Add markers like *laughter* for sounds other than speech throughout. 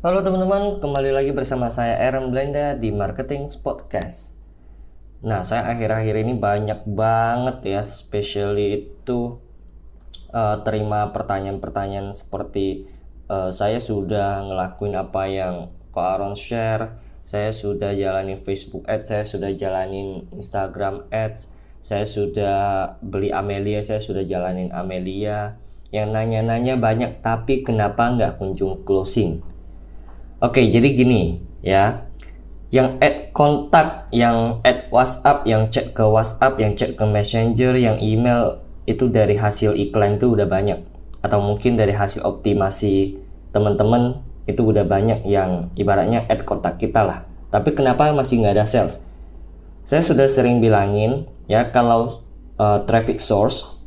Halo teman-teman, kembali lagi bersama saya Aaron Blenda di Marketing Podcast. Nah, saya akhir-akhir ini banyak banget ya, especially itu uh, terima pertanyaan-pertanyaan seperti uh, saya sudah ngelakuin apa yang Ko Aaron share, saya sudah jalanin Facebook Ads, saya sudah jalanin Instagram Ads, saya sudah beli Amelia, saya sudah jalanin Amelia. Yang nanya-nanya banyak, tapi kenapa nggak kunjung closing? Oke, jadi gini ya. Yang add kontak, yang add WhatsApp, yang chat ke WhatsApp, yang chat ke Messenger, yang email itu dari hasil iklan itu udah banyak. Atau mungkin dari hasil optimasi teman-teman itu udah banyak yang ibaratnya add kontak kita lah. Tapi kenapa masih nggak ada sales? Saya sudah sering bilangin ya kalau uh, traffic source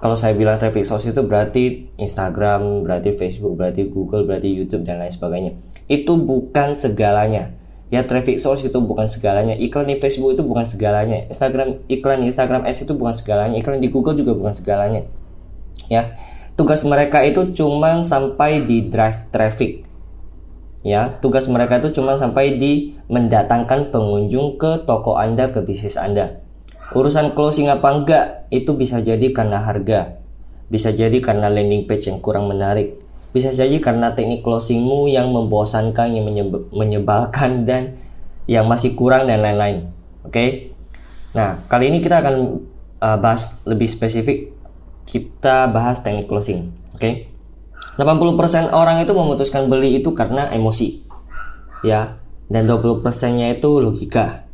kalau saya bilang traffic source itu berarti Instagram, berarti Facebook, berarti Google, berarti YouTube dan lain sebagainya. Itu bukan segalanya. Ya traffic source itu bukan segalanya. Iklan di Facebook itu bukan segalanya. Instagram iklan di Instagram Ads itu bukan segalanya. Iklan di Google juga bukan segalanya. Ya. Tugas mereka itu cuma sampai di drive traffic. Ya, tugas mereka itu cuma sampai di mendatangkan pengunjung ke toko Anda, ke bisnis Anda Urusan closing apa enggak itu bisa jadi karena harga, bisa jadi karena landing page yang kurang menarik, bisa jadi karena teknik closingmu yang membosankan, yang menyebalkan dan yang masih kurang dan lain-lain. Oke. Okay? Nah, kali ini kita akan uh, bahas lebih spesifik. Kita bahas teknik closing. Oke. Okay? 80% orang itu memutuskan beli itu karena emosi. Ya. Dan 20%-nya itu logika.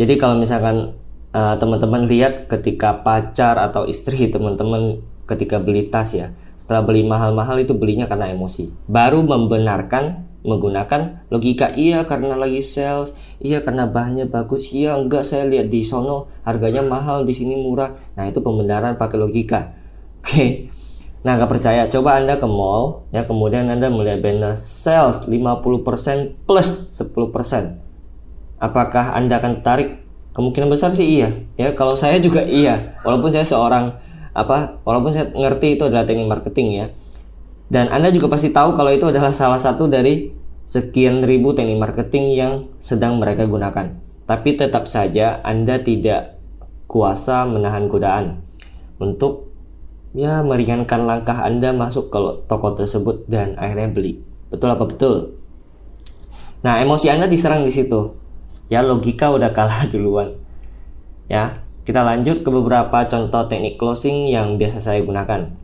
Jadi kalau misalkan uh, teman-teman lihat ketika pacar atau istri teman-teman ketika beli tas ya setelah beli mahal-mahal itu belinya karena emosi. Baru membenarkan menggunakan logika iya karena lagi sales iya karena bahannya bagus iya enggak saya lihat di sono harganya mahal di sini murah. Nah itu pembenaran pakai logika. *laughs* Oke. Okay. nah nggak percaya? Coba anda ke mall ya kemudian anda melihat banner sales 50% plus 10% apakah anda akan tertarik kemungkinan besar sih iya. Ya kalau saya juga iya. Walaupun saya seorang apa walaupun saya ngerti itu adalah teknik marketing ya. Dan anda juga pasti tahu kalau itu adalah salah satu dari sekian ribu teknik marketing yang sedang mereka gunakan. Tapi tetap saja anda tidak kuasa menahan godaan untuk ya meringankan langkah anda masuk ke toko tersebut dan akhirnya beli. Betul apa betul? Nah emosi anda diserang di situ ya logika udah kalah *laughs* duluan. Ya kita lanjut ke beberapa contoh teknik closing yang biasa saya gunakan.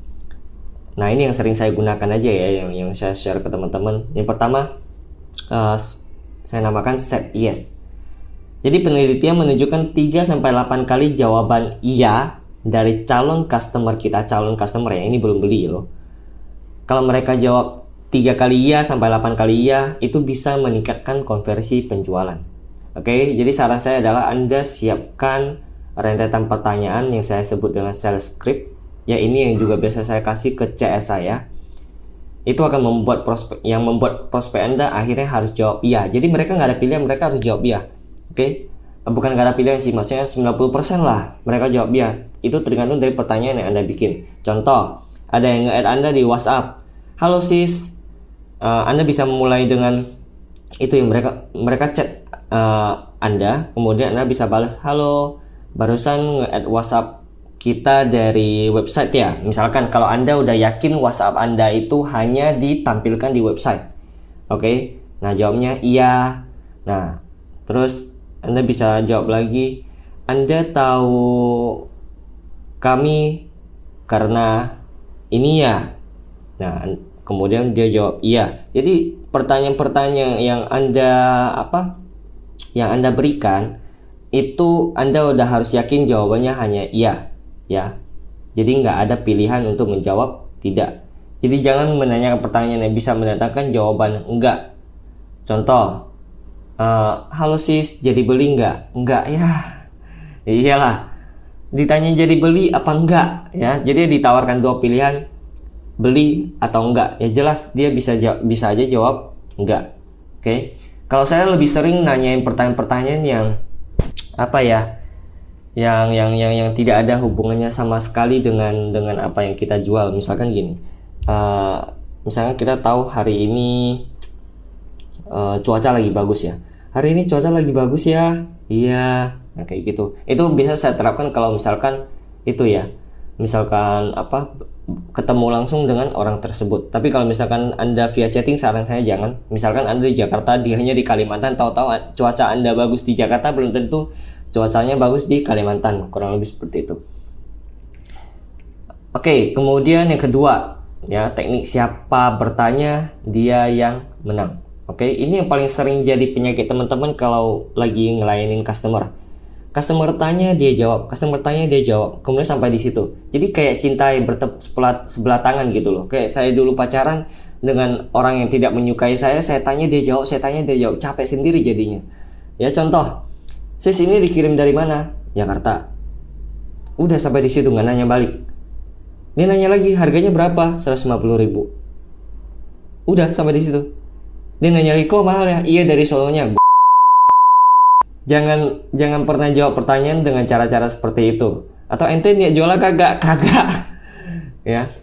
Nah ini yang sering saya gunakan aja ya yang yang saya share ke teman-teman. Yang pertama uh, saya namakan set yes. Jadi penelitian menunjukkan 3 sampai 8 kali jawaban iya dari calon customer kita calon customer ya ini belum beli loh. Kalau mereka jawab tiga kali iya sampai 8 kali iya itu bisa meningkatkan konversi penjualan Oke, jadi saran saya adalah Anda siapkan rentetan pertanyaan yang saya sebut dengan sales script. Ya ini yang juga biasa saya kasih ke CS saya. Itu akan membuat prospek yang membuat prospek Anda akhirnya harus jawab iya. Jadi mereka nggak ada pilihan, mereka harus jawab iya. Oke? Bukan nggak ada pilihan sih, maksudnya 90% lah mereka jawab iya. Itu tergantung dari pertanyaan yang Anda bikin. Contoh, ada yang nge-add Anda di WhatsApp. Halo sis, uh, Anda bisa memulai dengan itu yang mereka mereka chat uh, Anda, kemudian Anda bisa balas, halo, barusan nge-add WhatsApp kita dari website ya. Misalkan kalau Anda udah yakin WhatsApp Anda itu hanya ditampilkan di website. Oke, okay? nah jawabnya iya. Nah, terus Anda bisa jawab lagi, Anda tahu kami karena ini ya. Nah, kemudian dia jawab iya. Jadi pertanyaan-pertanyaan yang Anda apa yang Anda berikan itu Anda udah harus yakin jawabannya hanya iya ya. Jadi nggak ada pilihan untuk menjawab tidak. Jadi jangan menanyakan pertanyaan yang bisa mendatangkan jawaban enggak. Contoh, uh, halo sis, jadi beli enggak? Enggak ya. Iyalah. Ditanya jadi beli apa enggak ya. Jadi ditawarkan dua pilihan beli atau enggak. Ya jelas dia bisa bisa aja jawab enggak. Oke. Okay? Kalau saya lebih sering nanyain pertanyaan-pertanyaan yang apa ya? Yang yang yang yang tidak ada hubungannya sama sekali dengan dengan apa yang kita jual. Misalkan gini. Uh, misalkan kita tahu hari ini uh, cuaca lagi bagus ya hari ini cuaca lagi bagus ya iya nah, kayak gitu itu bisa saya terapkan kalau misalkan itu ya misalkan apa ketemu langsung dengan orang tersebut. Tapi kalau misalkan Anda via chatting saran saya jangan. Misalkan Anda di Jakarta, dia hanya di Kalimantan, tahu-tahu cuaca Anda bagus di Jakarta belum tentu cuacanya bagus di Kalimantan, kurang lebih seperti itu. Oke, kemudian yang kedua, ya teknik siapa bertanya dia yang menang. Oke, ini yang paling sering jadi penyakit teman-teman kalau lagi ngelayanin customer customer tanya dia jawab. Customer tanya dia jawab. Kemudian sampai di situ. Jadi kayak cinta yang bertep sebelah, sebelah tangan gitu loh. Kayak saya dulu pacaran dengan orang yang tidak menyukai saya saya tanya dia jawab saya tanya dia jawab. Capek sendiri jadinya. Ya contoh. Sis ini dikirim dari mana? Jakarta. Udah sampai di situ nggak nanya balik. Dia nanya lagi harganya berapa? 150 ribu. Udah sampai di situ. Dia nanya lagi kok mahal ya? Iya dari Solonya jangan jangan pernah jawab pertanyaan dengan cara-cara seperti itu. Atau ente niat jualan kagak? *laughs* Kagak. Ya.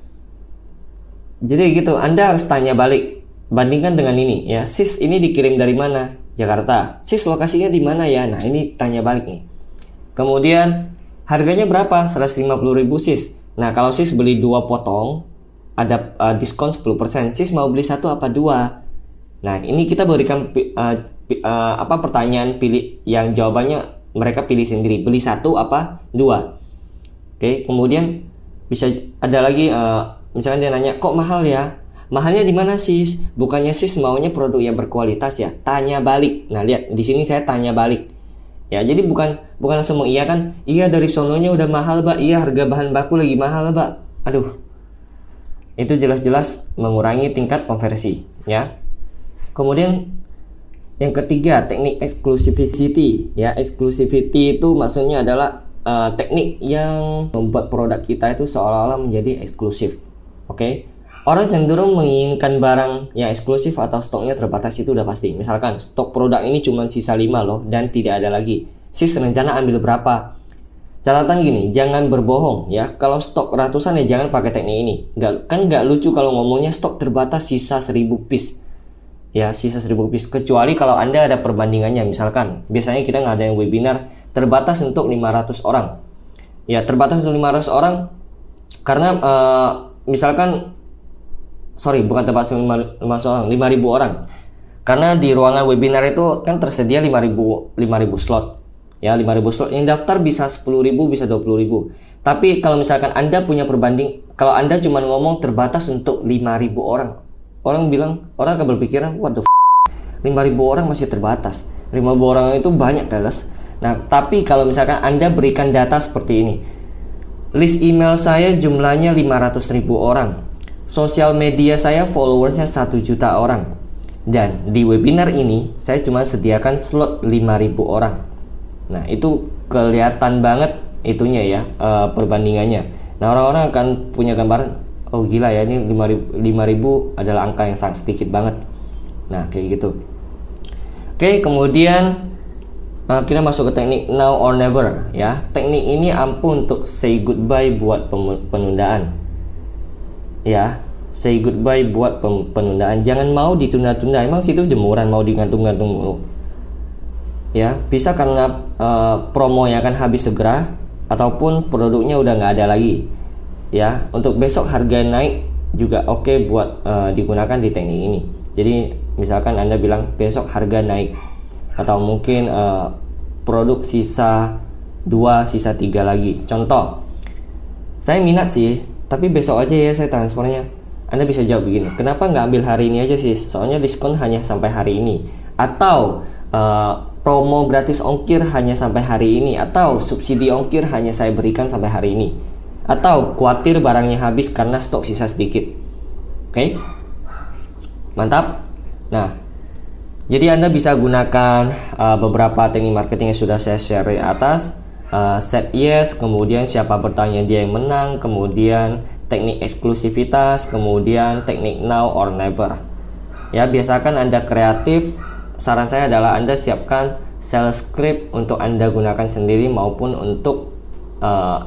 Jadi gitu anda harus tanya balik. Bandingkan dengan ini ya. Sis ini dikirim dari mana? Jakarta. Sis lokasinya di mana ya? Nah ini tanya balik nih. Kemudian harganya berapa? 150 ribu sis. Nah kalau sis beli dua potong ada uh, diskon 10% sis mau beli satu apa dua? Nah ini kita berikan uh, uh, apa pertanyaan pilih yang jawabannya mereka pilih sendiri. Beli satu apa dua? Oke kemudian bisa ada lagi uh, misalkan dia nanya kok mahal ya? Mahalnya di mana sis? Bukannya sis maunya produk yang berkualitas ya? Tanya balik. Nah lihat di sini saya tanya balik. Ya jadi bukan bukan langsung iya kan? Iya dari sononya udah mahal mbak. Iya harga bahan baku lagi mahal mbak. Aduh. Itu jelas-jelas mengurangi tingkat konversi ya. Kemudian yang ketiga, teknik exclusivity. Ya, exclusivity itu maksudnya adalah uh, teknik yang membuat produk kita itu seolah-olah menjadi eksklusif. Oke. Okay? Orang cenderung menginginkan barang yang eksklusif atau stoknya terbatas itu udah pasti. Misalkan stok produk ini cuma sisa 5 loh dan tidak ada lagi. Sis rencana ambil berapa? Catatan gini, jangan berbohong ya. Kalau stok ratusan ya jangan pakai teknik ini. Nggak, kan nggak lucu kalau ngomongnya stok terbatas sisa 1000 piece ya sisa 1000 piece kecuali kalau anda ada perbandingannya. Misalkan biasanya kita nggak ada yang webinar terbatas untuk 500 orang. Ya terbatas untuk 500 orang karena uh, misalkan sorry bukan terbatas untuk 500 orang 5000 orang. Karena di ruangan webinar itu kan tersedia 5000 5000 slot. Ya 5000 slot. Yang daftar bisa 10.000 bisa 20.000 tapi kalau misalkan anda punya perbanding kalau anda cuma ngomong terbatas untuk 5000 orang orang bilang orang akan berpikiran waduh 5000 orang masih terbatas. 5000 orang itu banyak guys nah tapi kalau misalkan anda berikan data seperti ini list email saya jumlahnya 500 ribu orang. Sosial media saya followersnya 1 juta orang. Dan di webinar ini saya cuma sediakan slot 5000 orang. Nah itu kelihatan banget itunya ya uh, perbandingannya. Nah orang-orang akan punya gambaran oh gila ya ini 5000 adalah angka yang sangat sedikit banget. Nah kayak gitu. Oke kemudian uh, kita masuk ke teknik now or never ya. Teknik ini ampuh untuk say goodbye buat penundaan. Ya say goodbye buat penundaan. Jangan mau ditunda-tunda emang situ jemuran mau digantung-gantung dulu ya bisa karena uh, promo yang akan habis segera ataupun produknya udah nggak ada lagi ya untuk besok harga naik juga oke okay buat uh, digunakan di teknik ini. Jadi misalkan anda bilang besok harga naik atau mungkin uh, produk sisa dua sisa tiga lagi. Contoh saya minat sih tapi besok aja ya saya transfernya. Anda bisa jawab begini kenapa nggak ambil hari ini aja sih? Soalnya diskon hanya sampai hari ini. Atau uh, promo gratis ongkir hanya sampai hari ini atau subsidi ongkir hanya saya berikan sampai hari ini atau khawatir barangnya habis karena stok sisa sedikit. Oke. Okay? Mantap. Nah, jadi Anda bisa gunakan uh, beberapa teknik marketing yang sudah saya share di atas. Uh, set yes, kemudian siapa bertanya dia yang menang, kemudian teknik eksklusivitas, kemudian teknik now or never. Ya, biasakan Anda kreatif. Saran saya adalah Anda siapkan sales script untuk Anda gunakan sendiri maupun untuk uh,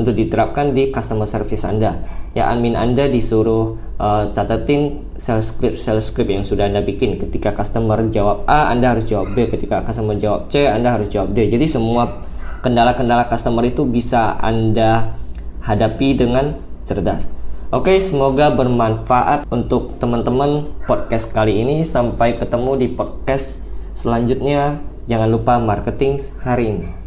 untuk diterapkan di customer service Anda. Ya, admin Anda disuruh uh, catatin sales script sales script yang sudah Anda bikin. Ketika customer jawab A, Anda harus jawab B. Ketika customer jawab C, Anda harus jawab D. Jadi semua kendala-kendala customer itu bisa Anda hadapi dengan cerdas. Oke, semoga bermanfaat untuk teman-teman podcast kali ini. Sampai ketemu di podcast selanjutnya. Jangan lupa marketing hari ini.